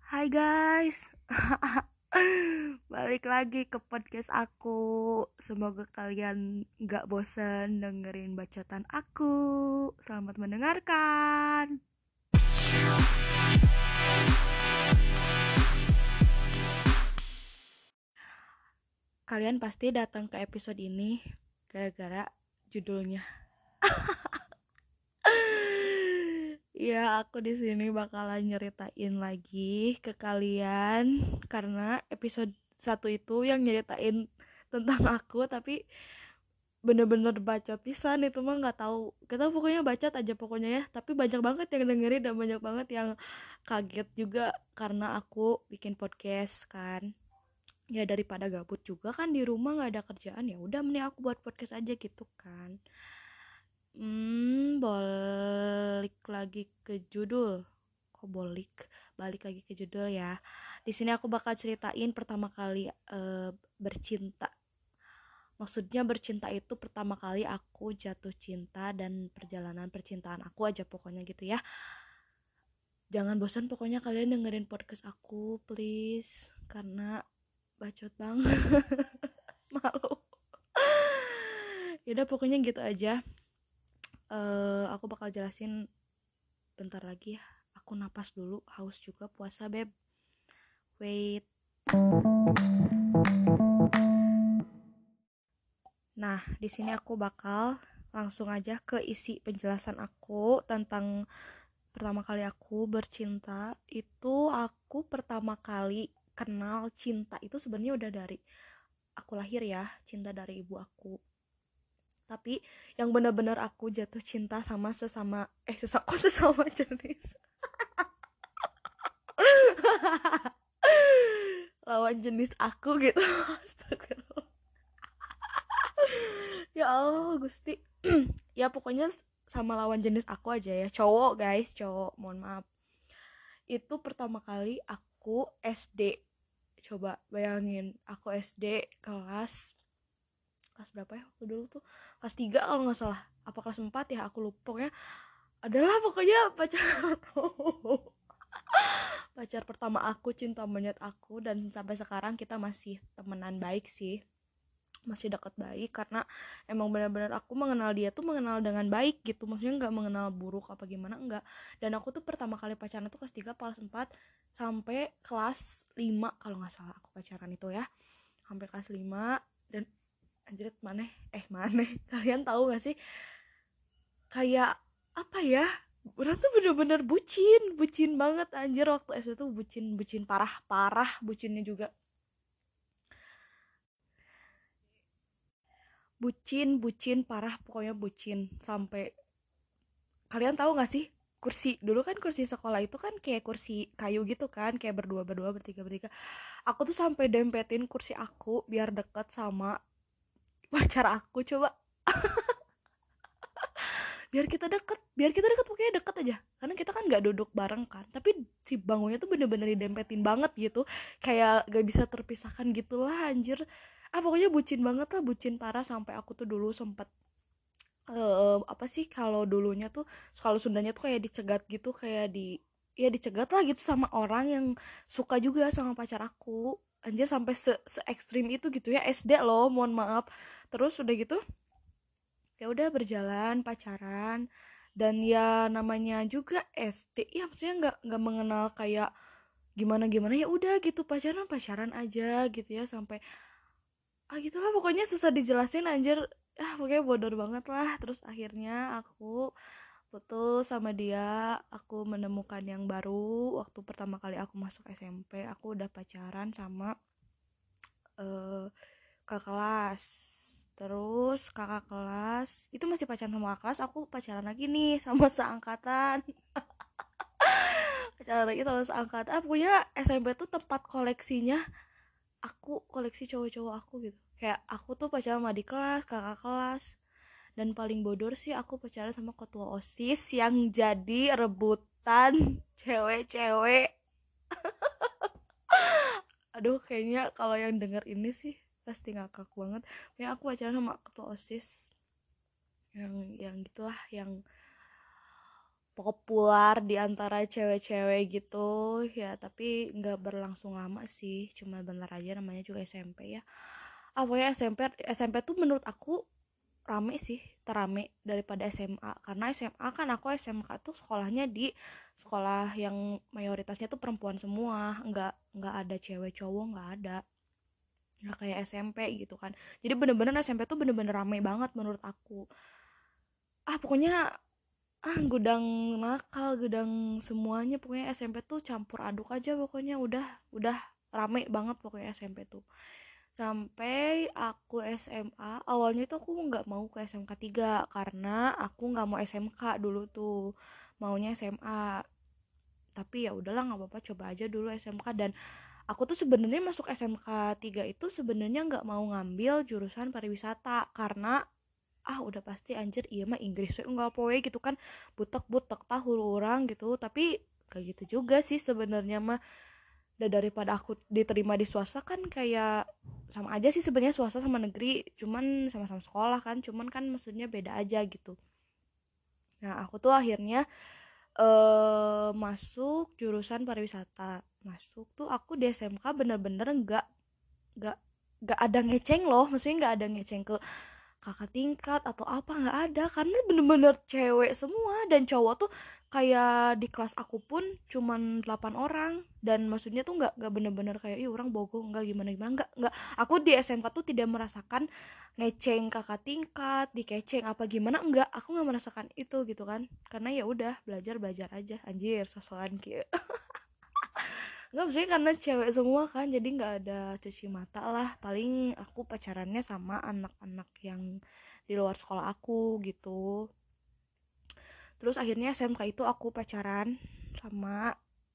Hai guys. Balik lagi ke podcast aku. Semoga kalian gak bosan dengerin bacotan aku. Selamat mendengarkan. Kalian pasti datang ke episode ini Gara-gara judulnya Ya, aku di sini bakalan nyeritain lagi ke kalian karena episode satu itu yang nyeritain tentang aku tapi bener-bener bacot pisan. Itu mah nggak tahu. Kita pokoknya bacot aja pokoknya ya. Tapi banyak banget yang dengerin dan banyak banget yang kaget juga karena aku bikin podcast kan. Ya daripada gabut juga kan di rumah nggak ada kerjaan ya udah mending aku buat podcast aja gitu kan Hmm, balik lagi ke judul. Kok balik? Balik lagi ke judul ya. Di sini aku bakal ceritain pertama kali uh, bercinta. Maksudnya bercinta itu pertama kali aku jatuh cinta dan perjalanan percintaan aku aja pokoknya gitu ya. Jangan bosan pokoknya kalian dengerin podcast aku please karena bacot banget. Malu. Yaudah pokoknya gitu aja uh, aku bakal jelasin bentar lagi ya. Aku napas dulu haus juga puasa beb. Wait. Nah di sini aku bakal langsung aja ke isi penjelasan aku tentang pertama kali aku bercinta itu aku pertama kali kenal cinta itu sebenarnya udah dari aku lahir ya cinta dari ibu aku tapi yang benar-benar aku jatuh cinta sama sesama eh sesama oh, sesama jenis. Lawan jenis aku gitu ya Allah Gusti. Ya pokoknya sama lawan jenis aku aja ya. Cowok guys cowok mohon maaf. Itu pertama kali aku SD coba bayangin aku SD kelas kelas berapa ya waktu dulu tuh? Kelas 3 kalau nggak salah. Apa kelas 4 ya? Aku lupa. Pokoknya adalah pokoknya pacar pacar pertama aku cinta monyet aku. Dan sampai sekarang kita masih temenan baik sih. Masih dekat baik karena emang benar-benar aku mengenal dia tuh mengenal dengan baik gitu. Maksudnya nggak mengenal buruk apa gimana enggak dan aku tuh pertama kali pacaran tuh kelas 3 kelas 4 sampai kelas 5 kalau nggak salah aku pacaran itu ya. Sampai kelas 5 dan anjrit maneh. Eh maneh. Kalian tahu gak sih? Kayak apa ya? Orang tuh bener-bener bucin. Bucin banget anjir. Waktu SD tuh bucin bucin parah parah. Bucinnya juga. Bucin bucin parah. Pokoknya bucin. Sampai kalian tahu gak sih? Kursi. Dulu kan kursi sekolah itu kan kayak kursi kayu gitu kan. Kayak berdua berdua bertiga bertiga. Aku tuh sampai dempetin kursi aku biar deket sama pacar aku coba. Biar kita deket biar kita deket pokoknya deket aja. Karena kita kan nggak duduk bareng kan. Tapi si bangunnya tuh bener-bener didempetin banget gitu. Kayak gak bisa terpisahkan gitu lah anjir. Ah pokoknya bucin banget lah bucin parah sampai aku tuh dulu sempet uh, apa sih kalau dulunya tuh kalau Sundanya tuh kayak dicegat gitu kayak di ya dicegat lah gitu sama orang yang suka juga sama pacar aku anjir sampai se, se ekstrim itu gitu ya SD loh mohon maaf. Terus udah gitu ya udah berjalan pacaran. Dan ya namanya juga SD ya maksudnya nggak nggak mengenal kayak gimana gimana ya udah gitu pacaran pacaran aja gitu ya sampai ah gitulah pokoknya susah dijelasin anjir. Ah pokoknya bodoh banget lah. Terus akhirnya aku putus sama dia aku menemukan yang baru. Waktu pertama kali aku masuk SMP aku udah pacaran sama uh, kakak kelas. Terus kakak kelas itu masih pacaran sama kakak kelas aku pacaran lagi nih sama seangkatan. Pacaran lagi sama seangkatan. Ah, pokoknya SMP tuh tempat koleksinya aku koleksi cowok-cowok aku gitu. Kayak aku tuh pacaran sama di kelas kakak kelas dan paling bodor sih aku pacaran sama ketua osis yang jadi rebutan cewek-cewek. Aduh kayaknya kalau yang denger ini sih pasti ngakak banget. Ya aku pacaran sama ketua osis yang yang gitulah yang populer di antara cewek-cewek gitu. Ya tapi nggak berlangsung lama sih. Cuma bentar aja namanya juga SMP ya. Ah pokoknya SMP SMP tuh menurut aku rame sih terame daripada SMA karena SMA kan aku SMK tuh sekolahnya di sekolah yang mayoritasnya tuh perempuan semua. Nggak nggak ada cewek cowok nggak ada. Nggak kayak SMP gitu kan. Jadi bener-bener SMP tuh bener-bener rame banget menurut aku. Ah pokoknya ah gudang nakal gudang semuanya. Pokoknya SMP tuh campur aduk aja pokoknya. Udah udah rame banget pokoknya SMP tuh sampai aku SMA awalnya tuh aku nggak mau ke SMK 3 karena aku nggak mau SMK dulu tuh maunya SMA tapi ya udahlah nggak apa-apa coba aja dulu SMK dan aku tuh sebenarnya masuk SMK 3 itu sebenarnya nggak mau ngambil jurusan pariwisata karena ah udah pasti anjir iya mah Inggris nggak poe gitu kan. Butek butek tahu orang gitu. Tapi kayak gitu juga sih sebenarnya mah dan daripada aku diterima di swasta kan kayak sama aja sih sebenarnya swasta sama negeri cuman sama-sama sekolah kan cuman kan maksudnya beda aja gitu. Nah aku tuh akhirnya eh masuk jurusan pariwisata. Masuk tuh aku di SMK bener-bener nggak nggak nggak ada ngeceng loh maksudnya nggak ada ngeceng ke kakak tingkat atau apa nggak ada. Karena bener-bener cewek semua dan cowok tuh kayak di kelas aku pun cuman 8 orang. Dan maksudnya tuh nggak nggak bener-bener kayak ih orang bogo nggak gimana gimana. Nggak nggak. Aku di SMK tuh tidak merasakan ngeceng kakak tingkat dikeceng apa gimana. Enggak aku nggak merasakan itu gitu kan. Karena ya udah belajar belajar aja. Anjir sosokan gitu nggak maksudnya karena cewek semua kan jadi nggak ada cuci mata lah. Paling aku pacarannya sama anak-anak yang di luar sekolah aku gitu. Terus akhirnya SMK itu aku pacaran sama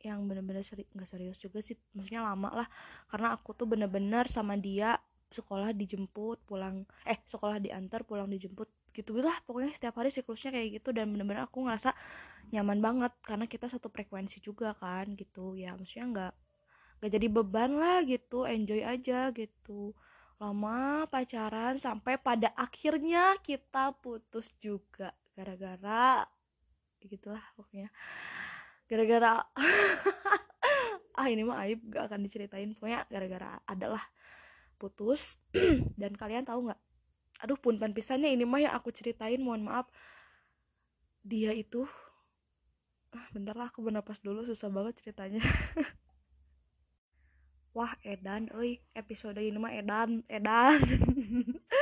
yang bener-bener seri nggak serius juga sih maksudnya lama lah. Karena aku tuh bener-bener sama dia sekolah dijemput pulang eh sekolah diantar pulang dijemput gitu. Lah pokoknya setiap hari siklusnya kayak gitu dan bener-bener aku ngerasa nyaman banget karena kita satu frekuensi juga kan gitu. Ya maksudnya nggak nggak jadi beban lah gitu enjoy aja gitu. Lama pacaran sampai pada akhirnya kita putus juga. Gara-gara gitulah pokoknya. Gara-gara ah ini mah aib gak akan diceritain. Pokoknya gara-gara adalah putus. Dan kalian tahu nggak aduh punten pisannya ini mah yang aku ceritain mohon maaf. Dia itu ah, bentar lah aku bernapas dulu susah banget ceritanya. Wah edan oi episode ini mah edan edan.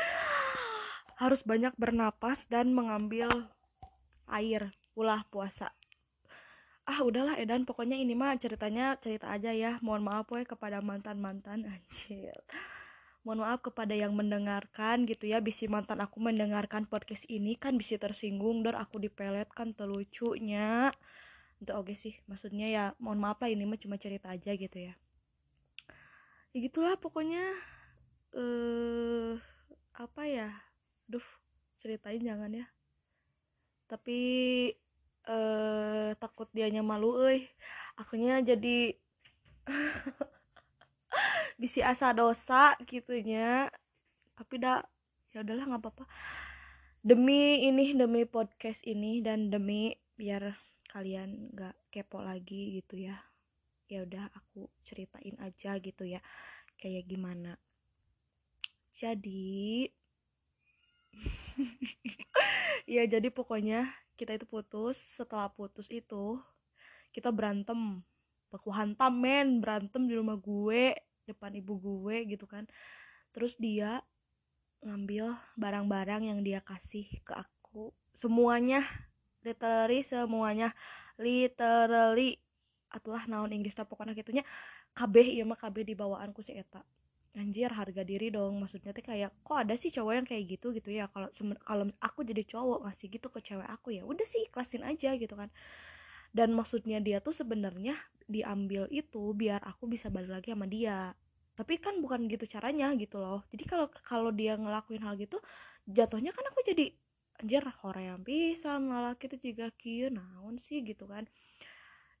Harus banyak bernapas dan mengambil air ulah puasa. Ah udahlah edan pokoknya ini mah ceritanya cerita aja ya. Mohon maaf woy kepada mantan mantan anjir mohon maaf kepada yang mendengarkan gitu ya. Bisi mantan aku mendengarkan podcast ini kan bisa tersinggung dan aku dipelet kan terlucunya itu oke okay sih. Maksudnya ya mohon maaf lah ini mah cuma cerita aja gitu ya. Ya gitulah pokoknya eh apa ya? Duh ceritain jangan ya. Tapi eh takut dianya malu euy. Akunya jadi bisi asa dosa gitunya. Tapi dah ya udahlah nggak apa-apa. Demi ini demi podcast ini dan demi biar kalian nggak kepo lagi gitu ya. Ya udah aku ceritain aja gitu ya kayak gimana. Jadi ya jadi pokoknya kita itu putus. Setelah putus itu kita berantem. Baku hantam men. Berantem di rumah gue depan ibu gue gitu kan. Terus dia ngambil barang-barang yang dia kasih ke aku. Semuanya literally semuanya. Literally atulah naon Inggris pokoknya gitunya. Kabeh iya mah kabeh di bawaanku si eta. Anjir harga diri dong. Maksudnya teh kayak kok ada sih cowok yang kayak gitu gitu ya? Kalau kalau aku jadi cowok ngasih gitu ke cewek aku ya udah sih ikhlasin aja gitu kan dan maksudnya dia tuh sebenarnya diambil itu biar aku bisa balik lagi sama dia. Tapi kan bukan gitu caranya gitu loh. Jadi kalau kalau dia ngelakuin hal gitu jatuhnya kan aku jadi anjir yang bisa ngelaki itu juga kieu naon sih gitu kan.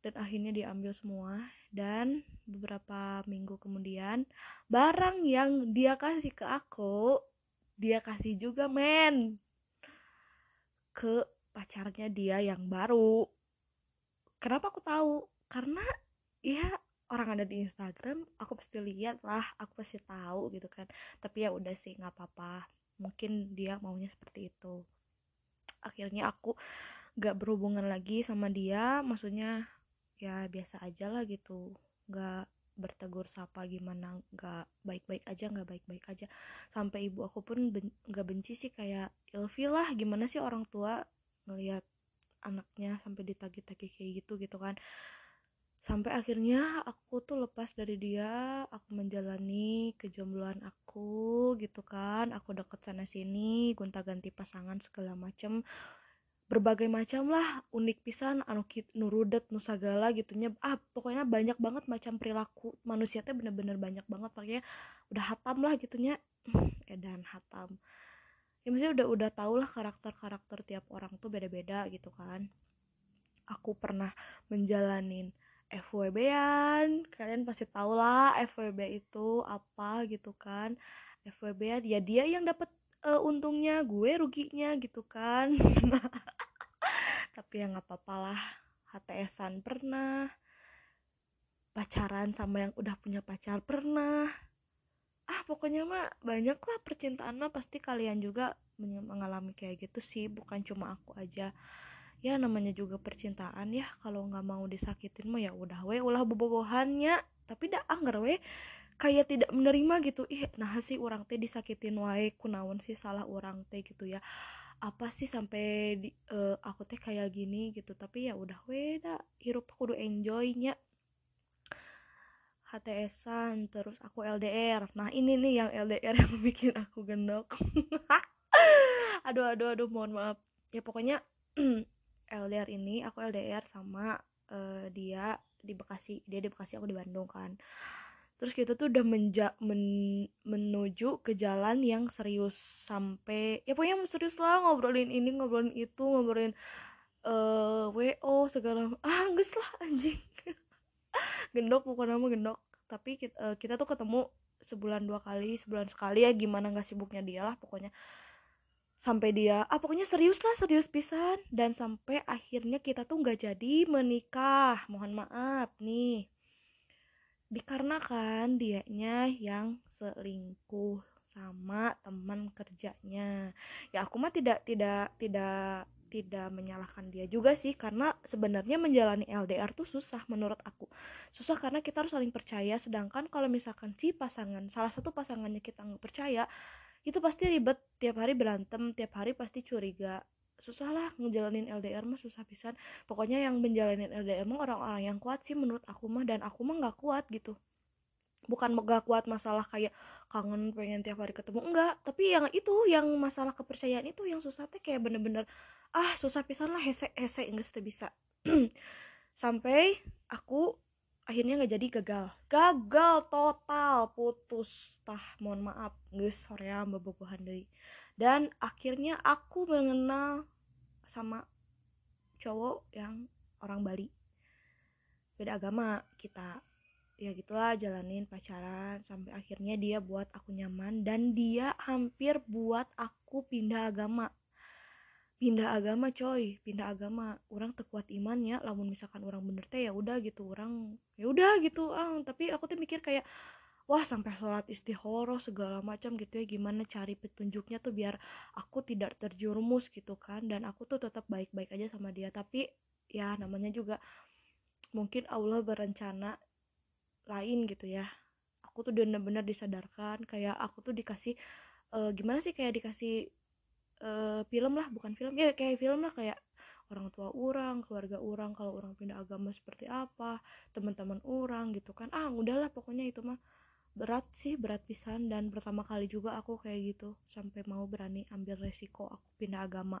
Dan akhirnya diambil semua. Dan beberapa minggu kemudian barang yang dia kasih ke aku dia kasih juga men ke pacarnya dia yang baru kenapa aku tahu? Karena ya orang ada di Instagram aku pasti lihat lah aku pasti tahu gitu kan. Tapi ya udah sih nggak apa-apa. Mungkin dia maunya seperti itu. Akhirnya aku gak berhubungan lagi sama dia. Maksudnya ya biasa aja lah gitu. Nggak bertegur sapa gimana nggak baik-baik aja nggak baik-baik aja. Sampai ibu aku pun nggak ben benci sih kayak ilfil lah gimana sih orang tua ngelihat anaknya sampai ditagih-tagih kayak gitu gitu kan. Sampai akhirnya aku tuh lepas dari dia aku menjalani kejombloan aku gitu kan. Aku deket sana sini gonta-ganti pasangan segala macem. Berbagai macam lah unik pisan anu nurudet nusagala gitunya. Ah pokoknya banyak banget macam perilaku. Manusia teh bener-bener banyak banget makanya udah hatam lah gitunya. Edan hatam ya maksudnya udah udah tau lah karakter karakter tiap orang tuh beda-beda gitu kan. Aku pernah menjalanin FWB-an kalian pasti tau lah FWB itu apa gitu kan. FWB ya dia yang dapat uh, untungnya gue ruginya gitu kan. Tapi ya nggak apa-apa lah HTSan pernah pacaran sama yang udah punya pacar pernah ah pokoknya mah banyak lah percintaan mah pasti kalian juga mengalami kayak gitu sih. Bukan cuma aku aja. Ya namanya juga percintaan ya. Kalau nggak mau disakitin mah ya udah we ulah bobogohannya tapi dah anggar we kayak tidak menerima gitu. Ih nah sih orang teh disakitin wae kunaon sih salah orang teh gitu ya. Apa sih sampai di, uh, aku teh kayak gini gitu. Tapi ya udah weda hirup kudu enjoynya HTSan terus aku LDR nah ini nih yang LDR yang bikin aku gendok. Aduh aduh aduh mohon maaf. Ya pokoknya LDR ini aku LDR sama uh, dia di Bekasi. Dia di Bekasi aku di Bandung kan. Terus kita tuh udah menja men menuju ke jalan yang serius sampai ya pokoknya serius lah ngobrolin ini ngobrolin itu ngobrolin uh, eh, wo segala ah lah anjing gendok bukan nama gendok. Tapi kita, uh, eh, kita tuh ketemu sebulan dua kali sebulan sekali ya gimana nggak sibuknya dia lah pokoknya. Sampai dia ah pokoknya serius lah serius pisan. Dan sampai akhirnya kita tuh nggak jadi menikah. Mohon maaf nih. Dikarenakan dianya yang selingkuh sama teman kerjanya. Ya aku mah tidak tidak tidak tidak menyalahkan dia juga sih karena sebenarnya menjalani LDR tuh susah menurut aku. Susah karena kita harus saling percaya sedangkan kalau misalkan si pasangan salah satu pasangannya kita nggak percaya itu pasti ribet tiap hari berantem tiap hari pasti curiga. Susah lah ngejalanin LDR mah susah pisan. Pokoknya yang menjalanin LDR mah orang-orang yang kuat sih menurut aku mah dan aku mah nggak kuat gitu bukan gak kuat masalah kayak kangen pengen tiap hari ketemu enggak. Tapi yang itu yang masalah kepercayaan itu yang susah teh kayak bener-bener ah susah pisan lah hese hese enggak bisa. Sampai aku akhirnya nggak jadi gagal. Gagal total putus. Tah mohon maaf guys mbak bobohan dari dan akhirnya aku mengenal sama cowok yang orang Bali. Beda agama kita ya gitulah jalanin pacaran sampai akhirnya dia buat aku nyaman dan dia hampir buat aku pindah agama. Pindah agama coy pindah agama. Orang terkuat iman ya lamun misalkan orang bener teh ya udah gitu. Orang ya udah gitu ah. Tapi aku tuh mikir kayak wah sampai sholat istihoroh segala macam gitu ya. Gimana cari petunjuknya tuh biar aku tidak terjerumus gitu kan. Dan aku tuh tetap baik-baik aja sama dia. Tapi ya namanya juga mungkin Allah berencana lain gitu ya. Aku tuh benar-benar disadarkan kayak aku tuh dikasih uh, gimana sih kayak dikasih uh, film lah bukan film ya kayak film lah kayak orang tua orang keluarga orang kalau orang pindah agama seperti apa teman-teman orang gitu kan. Ah udahlah pokoknya itu mah berat sih berat pisan dan pertama kali juga aku kayak gitu sampai mau berani ambil resiko aku pindah agama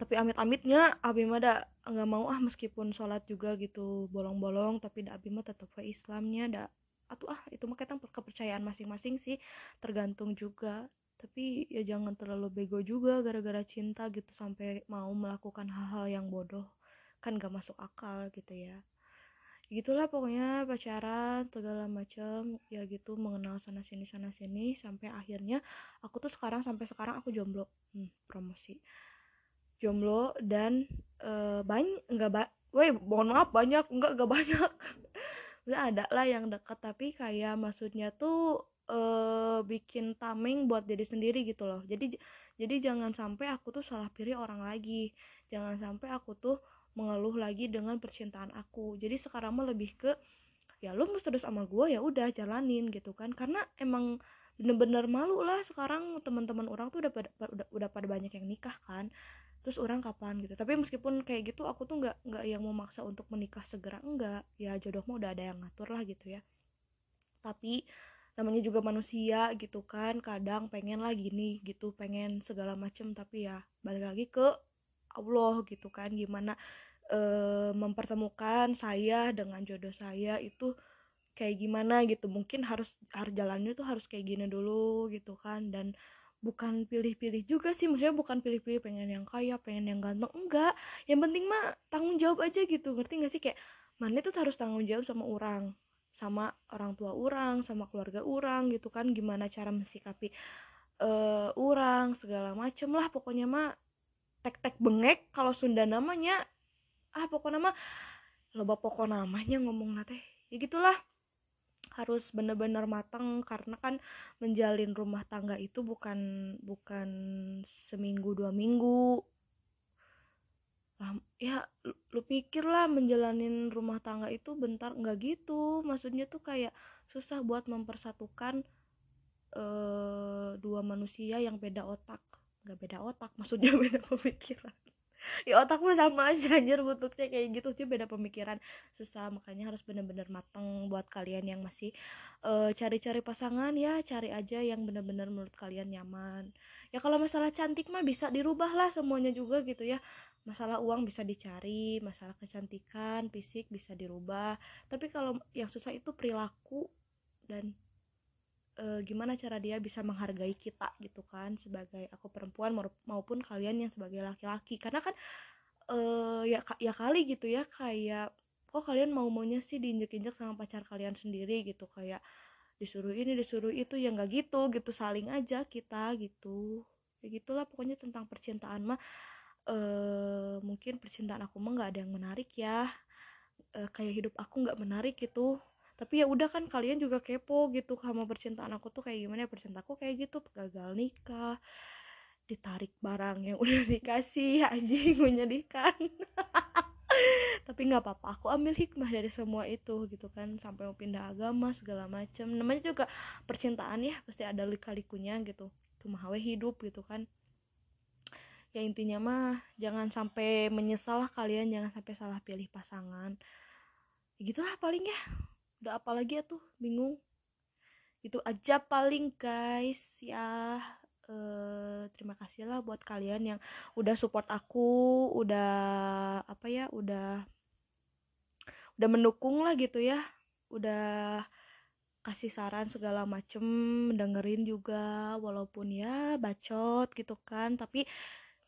tapi amit-amitnya abi mah dah nggak mau ah meskipun sholat juga gitu bolong-bolong tapi dah abi mah tetap ke Islamnya dah atau ah itu mah kita kepercayaan masing-masing sih tergantung juga. Tapi ya jangan terlalu bego juga gara-gara cinta gitu sampai mau melakukan hal-hal yang bodoh. Kan gak masuk akal gitu ya. Gitulah pokoknya pacaran segala macam ya gitu mengenal sana sini sana sini sampai akhirnya aku tuh sekarang sampai sekarang aku jomblo. Hmm, promosi jomblo dan uh, banyak nggak ba Woi, mohon maaf banyak enggak enggak banyak. Udah ada lah yang deket tapi kayak maksudnya tuh uh, bikin tameng buat diri sendiri gitu loh. Jadi jadi jangan sampai aku tuh salah pilih orang lagi. Jangan sampai aku tuh mengeluh lagi dengan percintaan aku. Jadi sekarang mah lebih ke ya lu mesti terus sama gue ya udah jalanin gitu kan. Karena emang bener-bener malu lah sekarang teman-teman orang tuh udah pada udah, udah pada banyak yang nikah kan terus orang kapan gitu. Tapi meskipun kayak gitu aku tuh nggak nggak yang mau maksa untuk menikah segera enggak ya jodoh mah udah ada yang ngatur lah gitu ya. Tapi namanya juga manusia gitu kan kadang pengen lah gini gitu pengen segala macem tapi ya balik lagi ke Allah gitu kan. Gimana e, mempertemukan saya dengan jodoh saya itu kayak gimana gitu. Mungkin harus harus jalannya tuh harus kayak gini dulu gitu kan. Dan bukan pilih-pilih juga sih maksudnya bukan pilih-pilih pengen yang kaya pengen yang ganteng enggak. Yang penting mah tanggung jawab aja gitu ngerti gak sih? Kayak mana tuh harus tanggung jawab sama orang sama orang tua orang sama keluarga orang gitu kan? Gimana cara mensikapi uh, orang segala macem lah. Pokoknya mah tek-tek bengek kalau Sunda namanya ah pokoknya mah loba pokok namanya ngomong nate ya gitulah harus bener-bener matang karena kan menjalin rumah tangga itu bukan bukan seminggu dua minggu. Ya lu, lu pikir menjalanin rumah tangga itu bentar nggak gitu. Maksudnya tuh kayak susah buat mempersatukan uh, dua manusia yang beda otak. Nggak beda otak maksudnya beda pemikiran ya otak lu sama aja anjir bentuknya kayak gitu. Sih beda pemikiran. Susah makanya harus bener-bener mateng buat kalian yang masih cari cari-cari pasangan ya. Cari aja yang bener-bener menurut kalian nyaman. Ya kalau masalah cantik mah bisa dirubah lah semuanya juga gitu ya. Masalah uang bisa dicari masalah kecantikan fisik bisa dirubah. Tapi kalau yang susah itu perilaku dan e, gimana cara dia bisa menghargai kita gitu kan sebagai aku perempuan maupun kalian yang sebagai laki-laki. Karena kan e, ya ya kali gitu ya kayak kok kalian mau maunya sih diinjek-injek sama pacar kalian sendiri gitu kayak disuruh ini disuruh itu ya nggak gitu gitu saling aja kita gitu. Ya gitulah pokoknya tentang percintaan mah. Uh, mungkin percintaan aku mah nggak ada yang menarik ya. Uh, kayak hidup aku nggak menarik gitu tapi ya udah kan kalian juga kepo gitu sama percintaan aku tuh kayak gimana ya? Percintaan aku kayak gitu gagal nikah ditarik barang yang udah dikasih anjing menyedihkan tapi nggak apa-apa aku ambil hikmah dari semua itu gitu kan sampai mau pindah agama segala macam namanya juga percintaan ya pasti ada lika-likunya gitu. Cuma hidup gitu kan. Ya intinya mah jangan sampai menyesal kalian jangan sampai salah pilih pasangan. Ya gitulah paling ya udah apa lagi ya tuh? Bingung. Itu aja paling guys. Ya eh, terima kasih lah buat kalian yang udah support aku udah apa ya udah udah mendukung lah gitu ya. Udah kasih saran segala macem dengerin juga walaupun ya bacot gitu kan. Tapi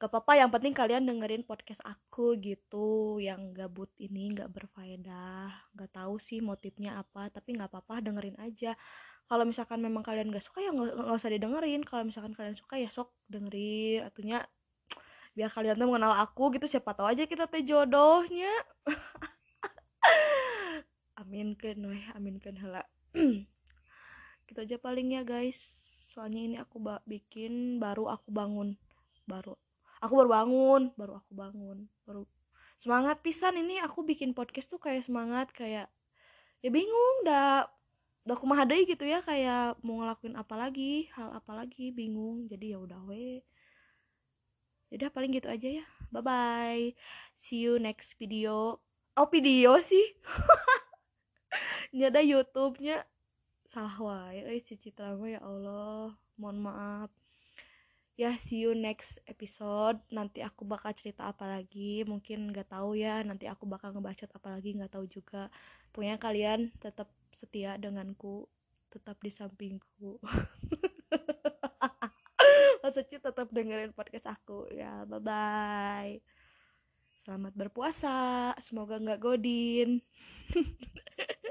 gak apa-apa yang penting kalian dengerin podcast aku gitu yang gabut ini nggak berfaedah. Nggak tahu sih motifnya apa tapi nggak apa-apa dengerin aja. Kalau misalkan memang kalian gak suka ya nggak usah didengerin. Kalau misalkan kalian suka ya sok dengerin. Atunya biar kalian tuh mengenal aku gitu siapa tahu aja kita teh jodohnya. Amin kan weh amin kan hela gitu aja paling ya guys. Soalnya ini aku bikin baru aku bangun. Baru aku baru bangun baru aku bangun baru semangat pisan. Ini aku bikin podcast tuh kayak semangat kayak ya bingung dah udah aku mahadai gitu ya kayak mau ngelakuin apa lagi hal apa lagi bingung. Jadi ya udah we. Udah paling gitu aja ya. Bye bye see you next video. Oh video sih? Ini ada YouTube-nya. Salah wae eh cici ya Allah. Mohon maaf ya see you next episode. Nanti aku bakal cerita apa lagi. Mungkin nggak tahu ya nanti aku bakal ngebacot apa lagi nggak tahu juga. Punya kalian tetap setia denganku. Tetap di sampingku. Maksudnya tetap dengerin podcast aku. Ya bye bye selamat berpuasa. Semoga nggak godin